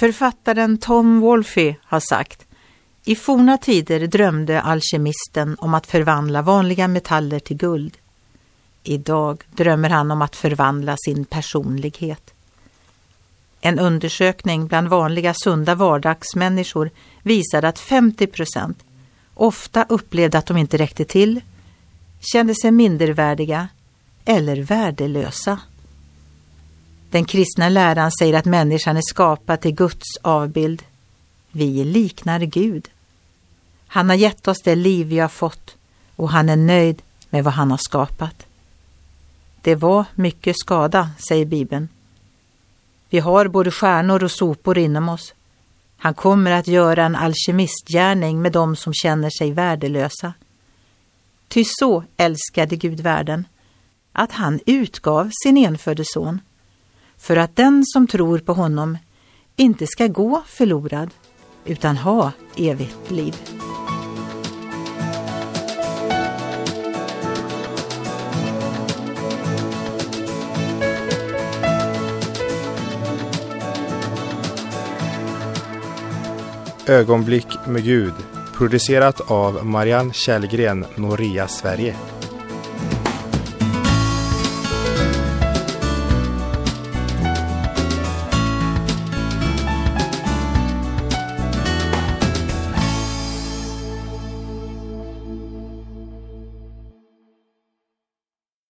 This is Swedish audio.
Författaren Tom Wolfe har sagt I forna tider drömde alkemisten om att förvandla vanliga metaller till guld. Idag drömmer han om att förvandla sin personlighet. En undersökning bland vanliga sunda vardagsmänniskor visade att 50 procent ofta upplevde att de inte räckte till, kände sig mindervärdiga eller värdelösa. Den kristna läran säger att människan är skapad till Guds avbild. Vi liknar Gud. Han har gett oss det liv vi har fått och han är nöjd med vad han har skapat. Det var mycket skada, säger Bibeln. Vi har både stjärnor och sopor inom oss. Han kommer att göra en alkemistgärning med dem som känner sig värdelösa. Ty så älskade Gud världen, att han utgav sin enfödde son, för att den som tror på honom inte ska gå förlorad, utan ha evigt liv. Ögonblick med Gud producerat av Marianne Källgren, Noria Sverige.